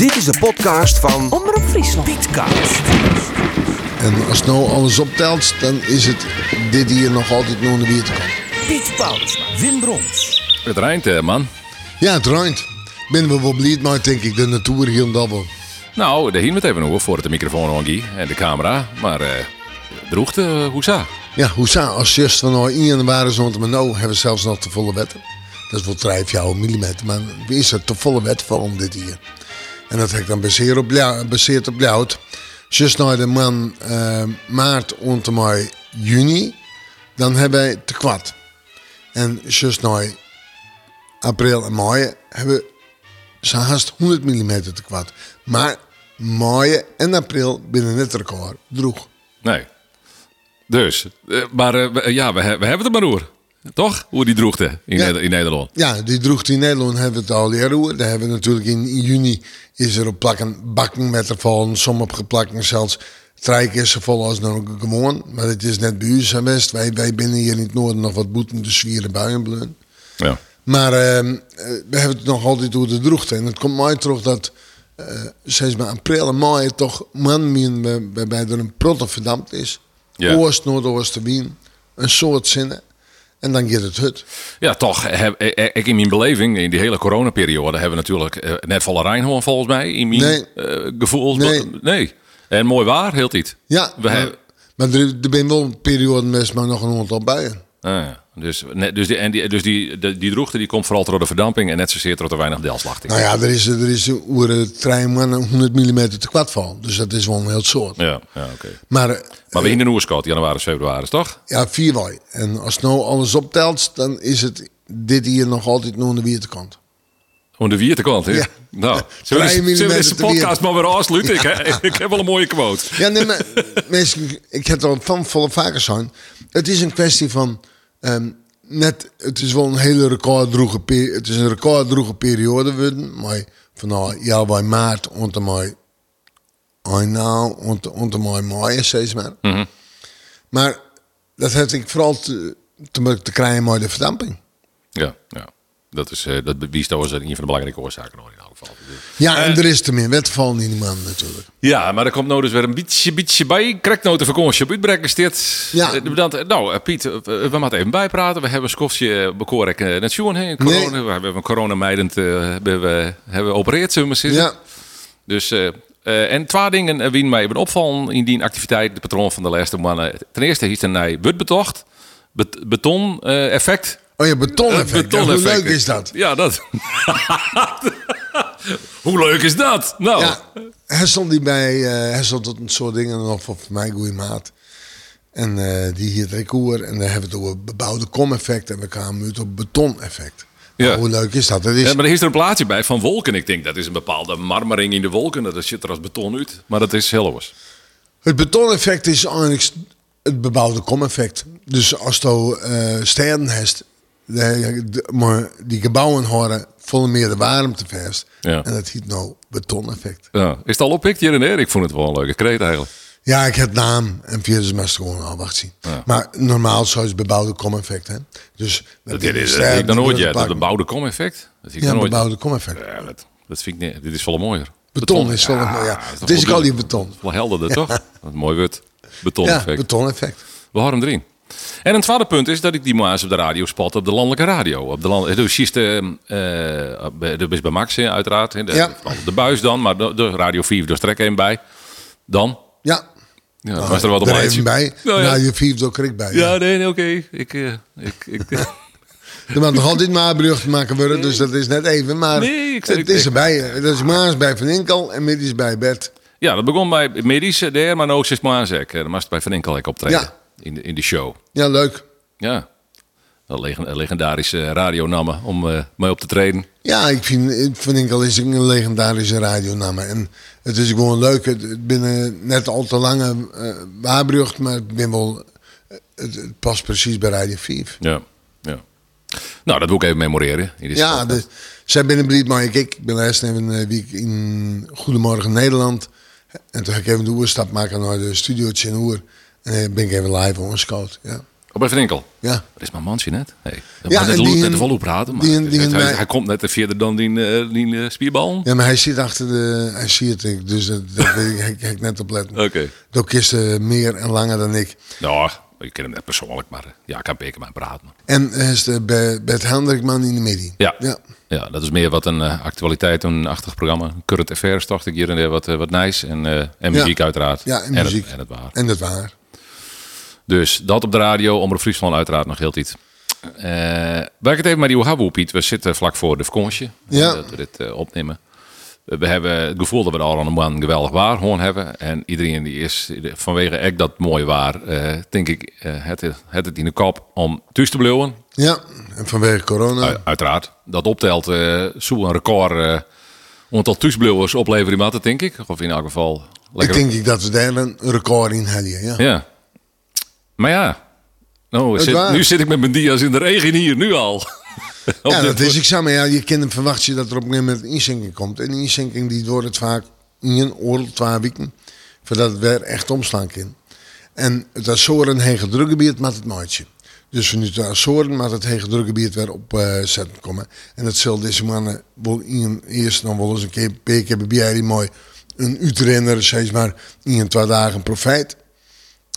Dit is de podcast van Omroep Friesland. Pietcast. En als nou alles optelt, dan is het dit hier nog altijd nog een bier te komen. Piet Paulusma, Wim Brons. Het rijnt, eh, man. Ja, het ruimt. Ben we wel blij, maar denk ik de natuur hier en dat wel. Nou, daar hier met even nog voor het de microfoon en de camera. Maar eh droegte, uh, hoe za? Ja, hoe zou als just van nou in waren zo maar nou hebben we zelfs nog de volle wetten. Dat is wel drijf jouw millimeter, maar wie is het de volle wet van om dit hier? En dat heb ik dan baseerd op, baseerd op Jout. Just naar de man eh, maart onder mei juni, dan hebben wij te kwad. En just naar april en mei hebben zo haast 100 mm te kwad. Maar mei en april binnen het record droeg. Nee. Dus, eh, maar eh, ja, we, we hebben het er maar. Toch? Hoe die droegte in, Ja. In Nederland. Ja, die droeg in Nederland hebben we het al eerder. Daar hebben we natuurlijk in, juni is er op plakken bakken met er vallen. Sommige plakken zelfs drie keer zo vol als nog gewoon. Maar het is net bij geweest. Wij, wij binnen hier in het noorden nog wat boeten de zwieren buien. Ja. Maar ehm, eh, we hebben het nog altijd over de droegte. En het komt mij terug dat eh sinds maar april en mei toch man bij- bij bij er een protte verdampt is. Ja. Oost, Noordoosten, Wien. Een soort zinnen. En dan gaat het hut. Ja, toch. Heb, eh, ik in mijn beleving, in die hele coronaperiode, hebben we natuurlijk eh, net volle Rijnhoorn volgens mij. In mijn Nee. eh, gevoel. Nee. nee. En mooi waar, heel iets. Ja, We maar, hebben- maar er, er zijn wel een periode met maar nog een aantal buien. Ah, ja. Dus, dus, die, en die, dus die, die, die droegte die komt vooral door de verdamping en net zozeer door te weinig delslachting. Nou ja, er is, er is het trein maar 100 mm te kwad van. Dus dat is wel een heel soort. Ja, ja oké. Maar Maar we in de Noerskot, januari, februari, toch? ja, vier wij. En als nou alles optelt, dan is het dit hier nog altijd nog aan de weerkant. Om de wiertekant, hè? Ja. Nou, zullen we, deze- zullen podcast maar weer afsluiten? Ik, hè? ik heb wel een mooie quote. Ja, nee, maar mensen, ik heb er van volle vaker zijn. Het is een kwestie van ehm, net, het is wel een hele recorddroege periode. Het is een recorddroege periode worden, maar van ja, bij maart onder mij, I know, onder onder mij mei, steeds maar. Mhm. Maar dat heb ik vooral te, te, te krijgen met de verdamping. Ja, ja. Dat is, eh, dat bewijst als een van de belangrijke oorzaken hoor, geval. Ja, en er is te meer wetval in die man natuurlijk. Ja, maar er komt nou dus weer een beetje, beetje bij. Krijgt nou de vakantie op uitbrek is dit. Ja. Eh, dat- nou, eh, Piet, eh, we moeten even bijpraten. We hebben een skofje bekoren uh, net zien, hè? Corona, Nee. We hebben een coronamijdend uh, hebben we hebben geopereerd, zullen we. Ja, Dus, eh, eh, en twee dingen eh, wie mij hebben opvallen in die activiteit, de patroon van de laatste mannen. Ten eerste er een wutbetocht, bet beton eh, effect. oh ja, beton-effect. Ja, beton Hoe effect. leuk is dat? Ja, dat. Hoe leuk is dat? Nou, Ja, hij stond die bij, eh hij stond tot een soort dingen nog voor mij goede maat. En eh, die hier rekoer en dan hebben we het over bebouwde kom-effect en we kwamen uit op beton-effect. Ja. Nou, hoe leuk is dat? Dat is, Ja, maar er is er een plaatje bij van wolken. Ik denk dat is een bepaalde marmering in de wolken. Dat zit er als beton uit. Maar dat is heel anders. Het beton-effect is eigenlijk het bebouwde kom-effect. Dus als je eh steden hebt, maar die gebouwen horen volle meer de warmte vast. Ja. En dat heet nou beton-effect. Ja. Is het al oppikt hier en daar? Ik vond het wel een leuke kreet eigenlijk. Ja, ik heb naam en via de meest gewoon al wacht zien. Ja. Maar normaal zou je bebouwde kom-effect hè. Dus Dat, dit is, dat ik die nooit, ja. Dat bebouwde kom-effect. Dat ik Ja, nooit. bebouwde kom-effect. Ja, dat, dat vind ik niet. Dit is veel mooier. Beton is wel ja, dat het is al die beton. Wel helderder, toch? Wat mooi wordt. Ja, Beton-effect. beton-effect. We houden hem erin. En een tweede punt is dat ik die maas op de radio spot op de landelijke radio. Op de land, dus is de, eh, bij- de is bij Max uiteraard. De, Ja. de buis dan, maar de, de Radio 4 door strek één bij. Dan. Ja. Ja, was er wat om even bij. Nou, ja. Nou, je vier ook ik bij. Ja, nee, nee, oké. Ik, eh, ik, ik, Er moet nog altijd maar berucht maken worden, dus dat is net even. Maar Nee, ik het is erbij. Dat is Maas bij Van Inkel en Middies bij Bert. ja, dat begon bij medische daar, maar ook Maazek. Dan was het bij Van Enkel ik optreden. Ja. In, de, in de show. Ja, leuk. Ja. Dat leg- een legendarische radionamen om eh mee op te treden. Ja, ik vind Van Inkel is een legendarische radionaam. En het is gewoon leuk. Het, het binnen net al te lange uh, waarbrug, maar het, ben wel, het, het past precies bij Radio 5. Ja. ja. Nou, dat wil ik even memoreren. In Ja, de, zij binnen maar ik, ik ben laatst even een week in Goedemorgen Nederland. En toen heb ik even de oerstap maken naar de studio in Oer. En ben ik even live ongescout. Ja. Op even enkel. Ja. Dat is mijn mansje net. Hey. Ja, Ja, en net, die- net vol praten, maar die- het hij, komt net verder dan die, eh, die eh, spierbal. Ja, maar hij zit achter de... Hij ziet het, dus dat, dat weet ik, net op letten. Oké. Dat kisten meer en langer dan ik. Nou, ik ken hem net persoonlijk, maar eh, ja, ik kan beter maar praten. En is de, het Hendrikman in de midden. Ja. ja. Ja, dat is meer wat een eh, actualiteit, een achtig programma. Current affairs, dacht ik hier en daar wat, wat nice. En, en muziek uiteraard. Ja, en het- muziek. En het, waar. En dat waar. Dus dat op de radio, Omroep Friesland uiteraard nog heel iets. Eh waar ik het even met die hebben, Piet. We zitten vlak voor de vakantie. Ja. Dat we dit eh, opnemen. We hebben het gevoel dat we al een man geweldig waar gewoon hebben. En iedereen die is vanwege echt dat mooie waar, eh, denk ik, eh, het, het het in de kop om thuis te blijven. Ja, en vanwege corona. U- uiteraard. Dat optelt eh zo'n record aantal thuisblijvers opleveren die matten, denk ik. Of in elk geval lekker. Ik denk ik dat we daar een record in hadden. Ja. Ja. Maar ja. Nou, zit- nu zit ik met mijn dia's in de regen hier, nu al. Ja, dat is ik zeg maar, ja, je kunt verwacht je dat er op een gegeven moment een inzinking komt. En die inzinking die wordt het vaak in een oorlog, twee weken, voordat het weer echt omslaan kan. En het Azoren hege drukgebied met het maatje. Dus vanuit de Azoren met het hege drukgebied weer op eh, zetten komen. En dat zal deze mannen wel in eerst nog wel eens een keer per keer bij die mooi een uitrenner, zeg maar, in een twee dagen profijt.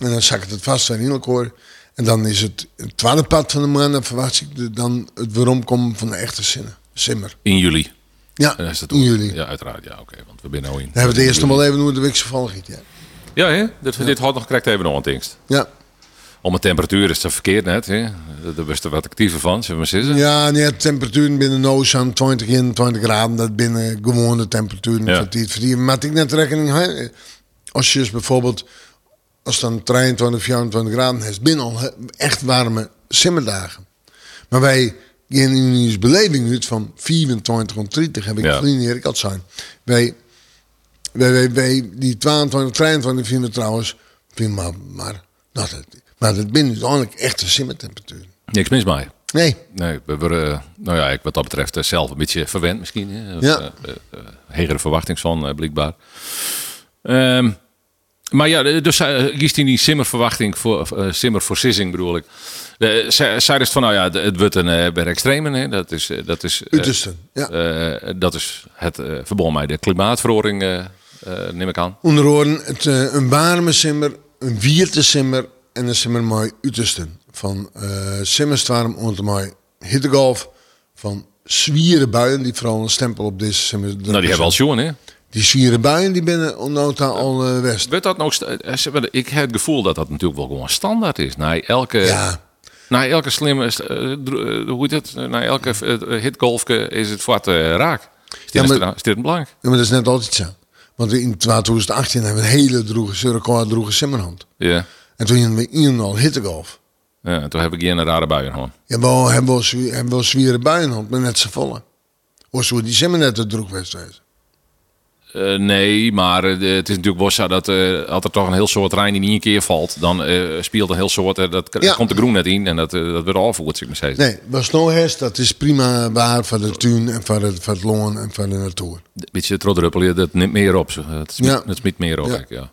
En dan zakt het vast in elkaar. En dan is het het tweede pad van de maanden verwacht ik de- dan het weeromkomen van de echte zinnen. Simmer. In juli. Ja, is dat in juli. Ja, uiteraard. Ja, oké. want we zijn nou in. Dan hebben we het eerst nog wel even hoe de weekse val giet. Ja. Ja, hè? Dit, dit had nog correct even nog aan tekst. Ja. Om de temperatuur is het verkeerd net. Hè? Daar was er wat actiever van, zullen we maar zeggen. ja, nee, de temperaturen binnen Noos aan 20 in, 20 graden. Dat binnen gewone temperaturen Ja. verdienen. Maar ik net rekening. Als je dus bijvoorbeeld, als het dan 23, 24 graden is, binnen al echt warme simmerdagen. Maar wij in onze beleving uit van 24 tot 30, heb ik Ja. vrienden ik had zijn. Wij, wij, wij, wij, die 22, 23 vinden we trouwens, vinden maar, maar, dat het, maar dat binnen uiteindelijk echte simmertemperaturen. Niks mis mee. Nee, Nee, we worden, eh, nou ja, ik wat dat betreft eh, zelf een beetje verwend misschien. Hè? Of, Ja. eh, hegere verwachting van, blijkbaar. Ehm, maar ja, dus uh, kiest die simmerverwachting voor, eh simmer voor sissing bedoel ik. Uh, zij dus van, nou ja, het wordt een uh, bij extremen. Hè? Dat is, eh, dat is, eh. Ja. eh, dat is het eh verband met de klimaatverhoring, eh, eh, neem ik aan. Onder oren het, eh, een warme simmer, een vierde simmer en een simmer mooi uitersten. Van eh simmers warm onder mooi hittegolf. Van zwieren buien, die vooral een stempel op deze simmer. Nou, die hebben al schoon, hè? Die zwieren buien die binnen onnota al eh, west. Weet dat nog, eh, ik heb het gevoel dat dat natuurlijk wel gewoon standaard is. Na elke, Ja, na elke slimme, eh, hoe heet het? Na elke hitgolfke is het wat raak. Is dit, Ja, maar- is dit een blank? ja, maar dat is net altijd zo. Want in 2018 hebben we een hele droege, record droege simmerhand. Ja. En toen hadden we in al hittegolf. ja. en Toen heb ik hier een rare buien gewoon. Ja, we hebben wel, zwie- hebben wel zwieren buien, maar net zo volle. Of zo die simmer net de droeg west Eh, nee, maar eh, het is natuurlijk zo dat eh, als er toch een heel soort rein in één keer valt, dan speelt een heel soort, dat Ja. komt de groen net in en dat, dat wordt afgevoerd, zeg maar steeds. Nee, wat snow heeft, dat is prima waar voor de tuin en voor het, voor het loon en voor de natuur. Een beetje troddruppelen, dat neemt meer op. Het smiet, Ja. het smiet meer op, Ja. ik, ja.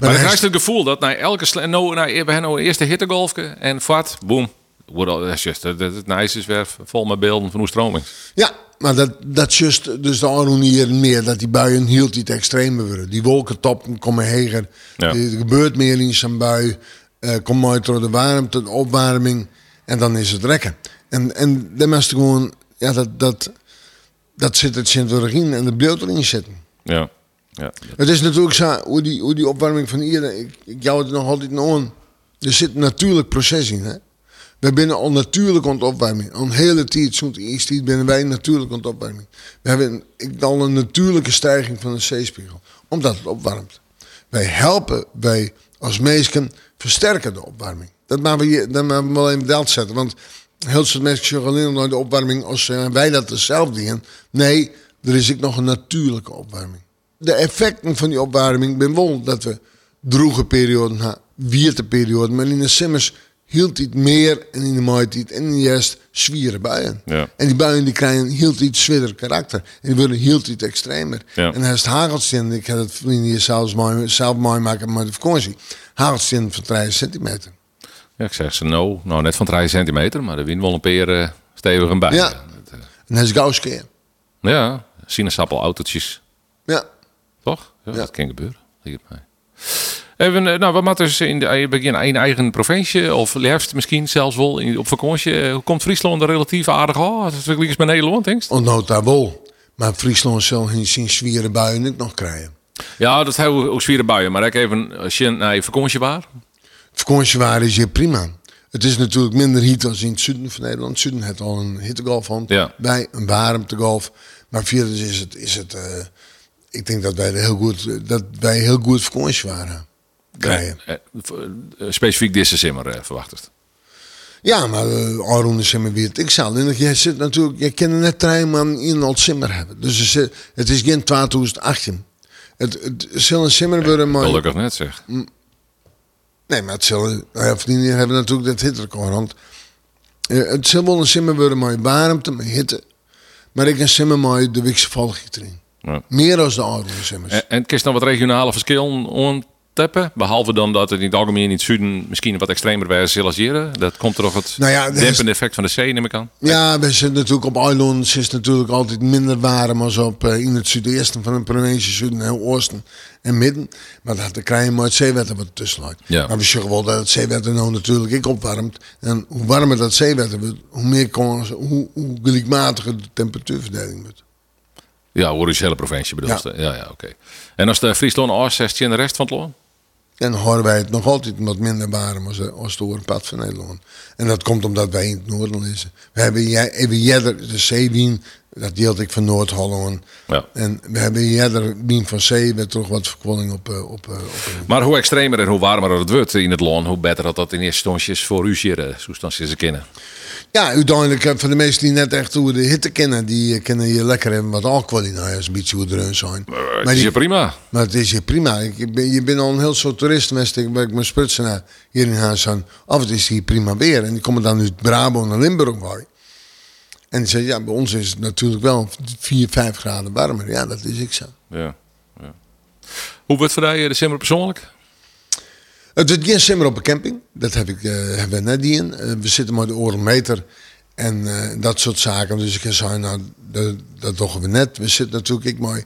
Maar, is- krijg het gevoel dat na elke nou, nou, we hebben nou eerst de hittegolfje en vat, boom. Wordt al, dat is het nice is weer vol met beelden van hoe stroming. Ja, maar dat, dat is juist dus de hier meer, dat die buien hield die extremer worden. Die wolkentoppen komen heger, Ja. er gebeurt meer in zo'n bui, eh komt mooi door de warmte, de opwarming en dan is het rekken. En, en dan moest je gewoon, ja, dat, dat, dat zit het sint in en de bloot erin zitten. Ja. ja. Het is natuurlijk zo, hoe die, hoe die opwarming van hier, ik, ik jou het nog altijd aan. Er zit een natuurlijk proces in. Hè? We zijn al natuurlijk aan. Al een hele tijd, zo'n eerste ben wij natuurlijk aan. We hebben een- al een natuurlijke stijging van de zeespiegel, omdat het opwarmt. Wij helpen, wij als mensen versterken de opwarming. Dat maken we, dat maken we wel even zetten. Want heel veel mensen zeggen alleen naar de opwarming als eh, wij dat zelf doen. Nee, er is ook nog een natuurlijke opwarming. De effecten van die opwarming ben wel dat we droege perioden hebben, wierte perioden. Maar in de simmers hield het meer en in de maaitijd en in de juist zwiere buien. Ja. En die buien die krijgen hield iets zwidder karakter. En die worden hield iets extremer. Ja. En als het hagelsteen, ik heb het vrienden hier zelfs mooi, zelf mooi maken met de vakantie. Hagelsteen van 30 centimeter. Ja, ik zeg ze no. Nou, net van 3 centimeter, maar de wind wel een peer stevig en bij. Ja. Dat, eh, En dat is gauw keer. ja, sinaasappelautootjes, Ja. toch? Ja, Ja. Dat kan gebeuren. Lijkt mij. Even, eh, nou, wat maakt dus in de je begin een eigen provincie of liefst misschien zelfs wel in, op vakantie? Eh, Hoe komt Friesland er relatief aardig aan? Het vergelijkt is met Nederland, denk je? Ontnood daar wel. Maar Friesland zal geen zien zware buien ook nog krijgen. Ja, dat hebben we ook zwieren buien. Maar ik even, als je naar je vakantie waar, Vakantie waren is hier prima. Het is natuurlijk minder hitte als in het zuiden van Nederland. Het zuiden heeft al een hittegolf van Ja. bij, een warmtegolf. Maar verder is het, is het eh, ik denk dat wij heel goed, dat wij heel goed vakantie waren. Krijgen. eh, eh, specifiek deze simmer eh, verwacht het. Ja, maar uh, maar weer het ik zal. En je zit natuurlijk, je er net drie man in al simmer hebben. Dus zit- het is geen 2018. Het, het zal een simmer worden, maar... Gelukkig net zeg. Nee, maar het zal, nou vrienden hebben natuurlijk dat hitterecord. Want het zal wel een simmer worden met warmte, met hitte. Maar ik een simmer de Wikse erin. Ja. Meer dan de Aron simmers. En, en kist dan wat regionale verschillen Behalve dan dat het in het algemeen in het zuiden misschien wat extremer bij hier. Dat komt er nog het Nou ja, is- dempende effect van de zee, neem ik aan. Ja, we zitten natuurlijk op eilands is natuurlijk altijd minder warm als op eh, in het zuidoosten van een provincie, zuiden en oosten en midden. Maar dat dan krijg je maar het zeewetter wat tussen ligt. Ja. Maar we zeggen wel dat het zeewetter nou natuurlijk ik opwarmt. En hoe warmer dat zeewetter wordt, hoe meer kans, hoe, hoe gelijkmatiger de temperatuurverdeling wordt. Ja, originele provincie bedoel Ja. Ja, ja, oké. En als de Friesland Oors 16 en de rest van het land? Dan horen wij het nog altijd wat minder warm als, als de oorpad van Nederland. En dat komt omdat wij in het noorden liggen. We hebben jij- even jeder, de zeewien, dat deelt ik van Noord-Holland. Ja. En we hebben jeder wien van zee met toch wat verkwolling op, eh, op, eh, op Maar hoe extremer en hoe warmer het wordt in het land, hoe beter dat dat in eerste instantie is voor u hier, zoals ze kennen. Ja, uiteindelijk eh, voor de mensen die net echt hoe de hitte kennen, die eh, kennen je lekker hebben wat alcohol in huis, een beetje hoe de reun zijn. Maar Maar het is die- hier prima. Maar het is hier prima. Ik ben, je bent al een heel soort toerist geweest. Ik ben mijn sprutsen hier in huis aan. Af het is hier prima weer. En die komen dan uit Brabant naar Limburg bij. En die zeggen, ja, bij ons is het natuurlijk wel 4, 5 graden warmer. Ja, dat is ik zo. Ja. ja. Hoe wordt voor jou de simmer persoonlijk? Het is geen simmer op een camping. Dat heb ik, eh, hebben we net in. Eh, we zitten maar de orenmeter en eh, dat soort zaken. Dus ik zeggen, nou, dat, dat doen we net. We zitten natuurlijk, ik mooi.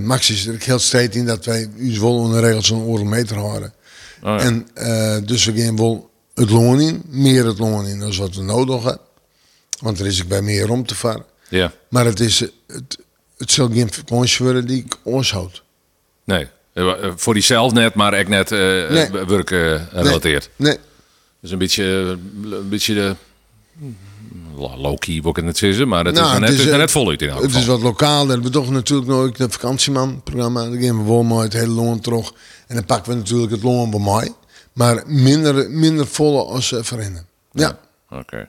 Max is er heel steeds in dat wij ons wel onder de regels een orenmeter houden. Oh, ja. En dus we gaan wel het loon in, meer het loon in dan wat we nodig hebben. Want er is ik bij meer om te varen. Ja. Maar het is, het, het zal geen vakantie worden die ik ons houd. Nee. Eh, eh, Voor diezelf net, maar ik net eh Nee. werk relateerd. Nee, Dus een beetje, een beetje de hm, low-key, wil ik het net zeggen, maar het Nou, is net, het is, het is net voluit in elk Het is geval. wat lokaal. Dan hebben we toch natuurlijk nooit een vakantieman-programma. Dan gaan we wel maar het hele loon terug. En dan pakken we natuurlijk het loon bij mij. Maar minder, minder volle als uh, voorheen. Ja. Oké.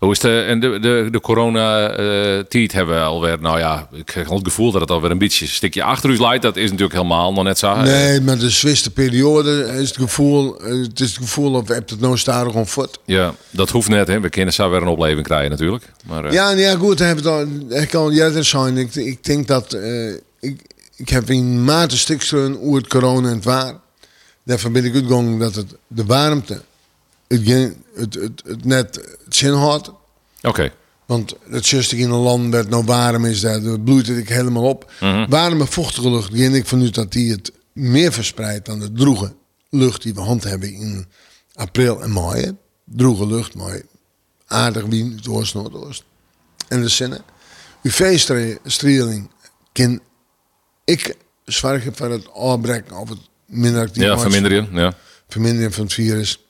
Hoe is de, en de, de, de corona-tijd hebben we alweer, nou ja, ik krijg al het gevoel dat het alweer een beetje een stukje achter u leidt. Dat is natuurlijk helemaal nog net zo. Nee, maar de zwiste periode is het gevoel, eh, het is het gevoel of we hebben het nou stadig gewoon voort. Ja, dat hoeft net, hè. We kunnen zo weer een opleving krijgen natuurlijk. Maar, eh, Ja, ja goed, heb het al, ik eerder zijn. Ik, ik denk dat eh, ik, ik heb in maart een stuk hoe het corona en het waar. Daarvan ben ik uitgegaan dat het de warmte het, het, het, het net het zin had. Oké. Want het zuster in een land dat nou warm is, daar bloeit het ik helemaal op. Warme, vochtige lucht, die ik vanuit dat die het meer verspreidt dan de droege lucht die we hand hebben in april en mei. Droege lucht, maar aardig wind, het oost, noordoost. En de zinnen. UV-straling kan ik zorgen voor het afbreken of het minder actief Ja, verminderen. Ja. Vermindering van het virus.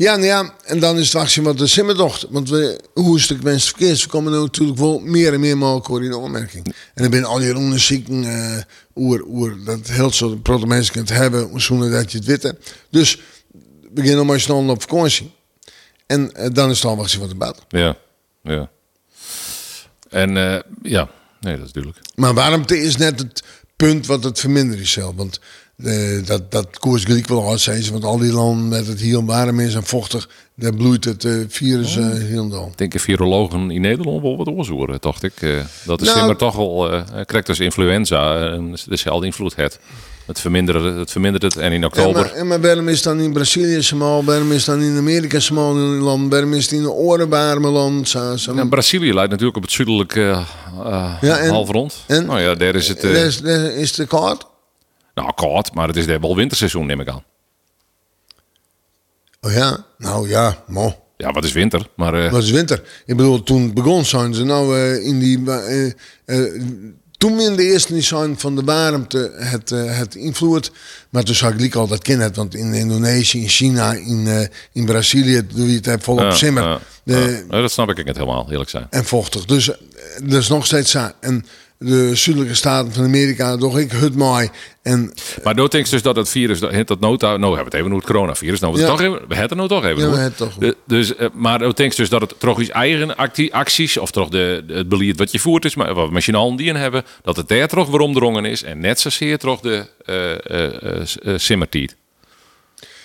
Ja, nou ja, en dan is het wachten wat de simmerdocht. Want we, hoe is het gewenst verkeers? We komen nu natuurlijk wel meer en meer mogelijk hoor in de opmerking. En dan ben al die onderzoeken, eh oer, oer, dat heel soort proto mensen kunt hebben, zonder dat je het hebt. Dus we beginnen maar snel op vakantie. En eh, dan is het al wachten wat de baat. Ja. Ja. En eh, ja, nee, dat is duidelijk. Maar warmte is net het punt wat het verminderen is zelf. Want eh, dat, dat koers gelijk wel uit zijn ze. Want al die landen met het heel warm is en vochtig, daar bloeit het eh, virus eh heel. Ik denk dat virologen in Nederland wel wat oorzoeren, dacht ik. Dat de Nou- toch wel, krijgt dus influenza en dezelfde invloed heeft. Het vermindert, het vermindert het. En in En oktober. maar, en maar waarom is dan in Brazilië smal? Waarom is dan in Amerika smal in een land? Waarom is het in een orenwarme land? Zo, zo. Ja, Brazilië lijkt natuurlijk op het zuidelijke eh, eh, Ja, en- halfrond. en- nou ja, daar is het eh, Daar is, daar is het koud? nou, koud, maar het is daar wel winterseizoen, neem ik aan. Oh ja, nou ja, mo. Ja, wat is winter? Maar eh, Wat is winter? Ik bedoel, toen het begon zijn ze nou in die... toen in de eerste zijn van de warmte het, eh, het invloed. Maar toen zag ik al dat het. Want in Indonesië, in China, in, eh, in Brazilië doe je het eh, volop simmer. De- dat snap ik niet helemaal, eerlijk zijn. en vochtig. Dus eh, dat is nog steeds zo. En de zuidelijke staten van Amerika, toch ik hut mooi. En Maar dood denk je dus dat het virus, dat, dat nota, nou hebben we het even over het coronavirus. Nou, we, Ja. toch even, we hebben het nou toch even Ja, we het toch De- dus, eh, maar dood denk je dus dat het toch iets eigen actie, acties, of toch de, het beleid wat je voert is, maar wat machinaal die in hebben, dat het daar toch weer omdrongen is en net zozeer toch de simmertijd.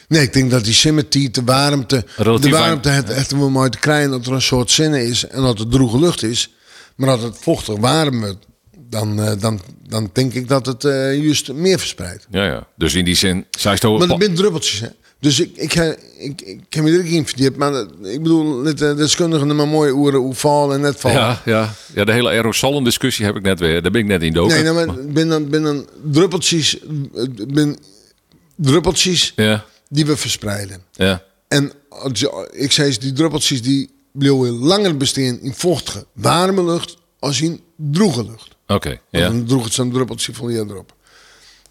nee, ik denk dat die simmertijd, de warmte, Relatief de warmte het echt wel mooi te krijgen dat er een soort zinnen is en dat het droge lucht is. Maar dat het vochtig warm wordt, dan, eh, dan, dan denk ik dat het eh, juist meer verspreidt. Ja, ja. Dus in die zin, zij toch... Maar er zijn druppeltjes, hè. Dus ik, ik, ik, ik, ik heb me er ook in verdiept. Maar dat- ik bedoel, de deskundigen maar mooi oeren hoe vallen en net vallen. ja, ja. ja, de hele aerosolen discussie heb ik net weer. Daar ben ik net in doken. Nee, nou, maar binnen, binnen druppeltjes, eh, binnen druppeltjes Ja, die we verspreiden. ja. En ik zei eens, die druppeltjes die blijven langer bestaan in vochtige, warme lucht als in droge lucht. Oké, Want ja. Dan droeg het zo'n druppeltje van erop.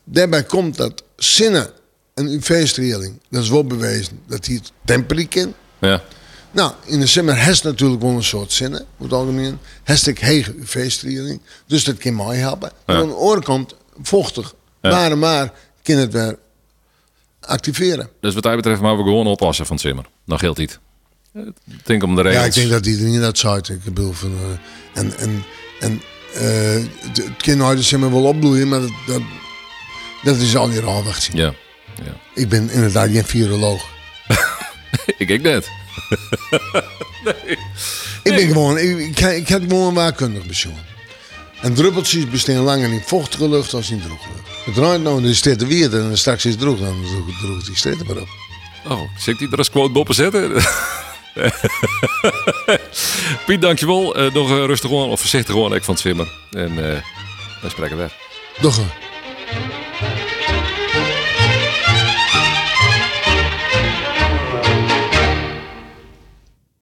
Daarbij komt dat zinnen en UV-straling, dat is wel bewezen, dat die het temperatuur kent. Ja, Nou, in de simmer heeft natuurlijk wel een soort zinnen, over het algemeen. Heeft ik hege UV-straling, dus dat kan mij helpen. En Ja. aan de andere kant, vochtig, Ja. maar en maar, kan het weer activeren. dus wat mij betreft maar we gewoon oppassen van Zimmer. Dan geldt niet. Ik denk om de regels. Ja, ik denk dat iedereen dat zou. Ik bedoel, van, eh, en, en, en het het kan nooit de simmer wel opbloeien, maar dat, dat, dat is al hier al zien. Ja, ja. Ik ben inderdaad geen viroloog. ik ik net. Ik ben gewoon, ik, ik, ik heb gewoon een waarkundig persoon. En druppeltjes bestaan langer in vochtige lucht als in droge lucht. Het ruimt nou in de steden weer en straks is het droog, dan droeg die steden maar op. Oh, zit die er als quote boppen zetten? Piet, dankjewel. Eh nog eh, rustig gewoon, of voorzichtig gewoon, ik van het Zimmer. En eh dan spreken we weer. Eh.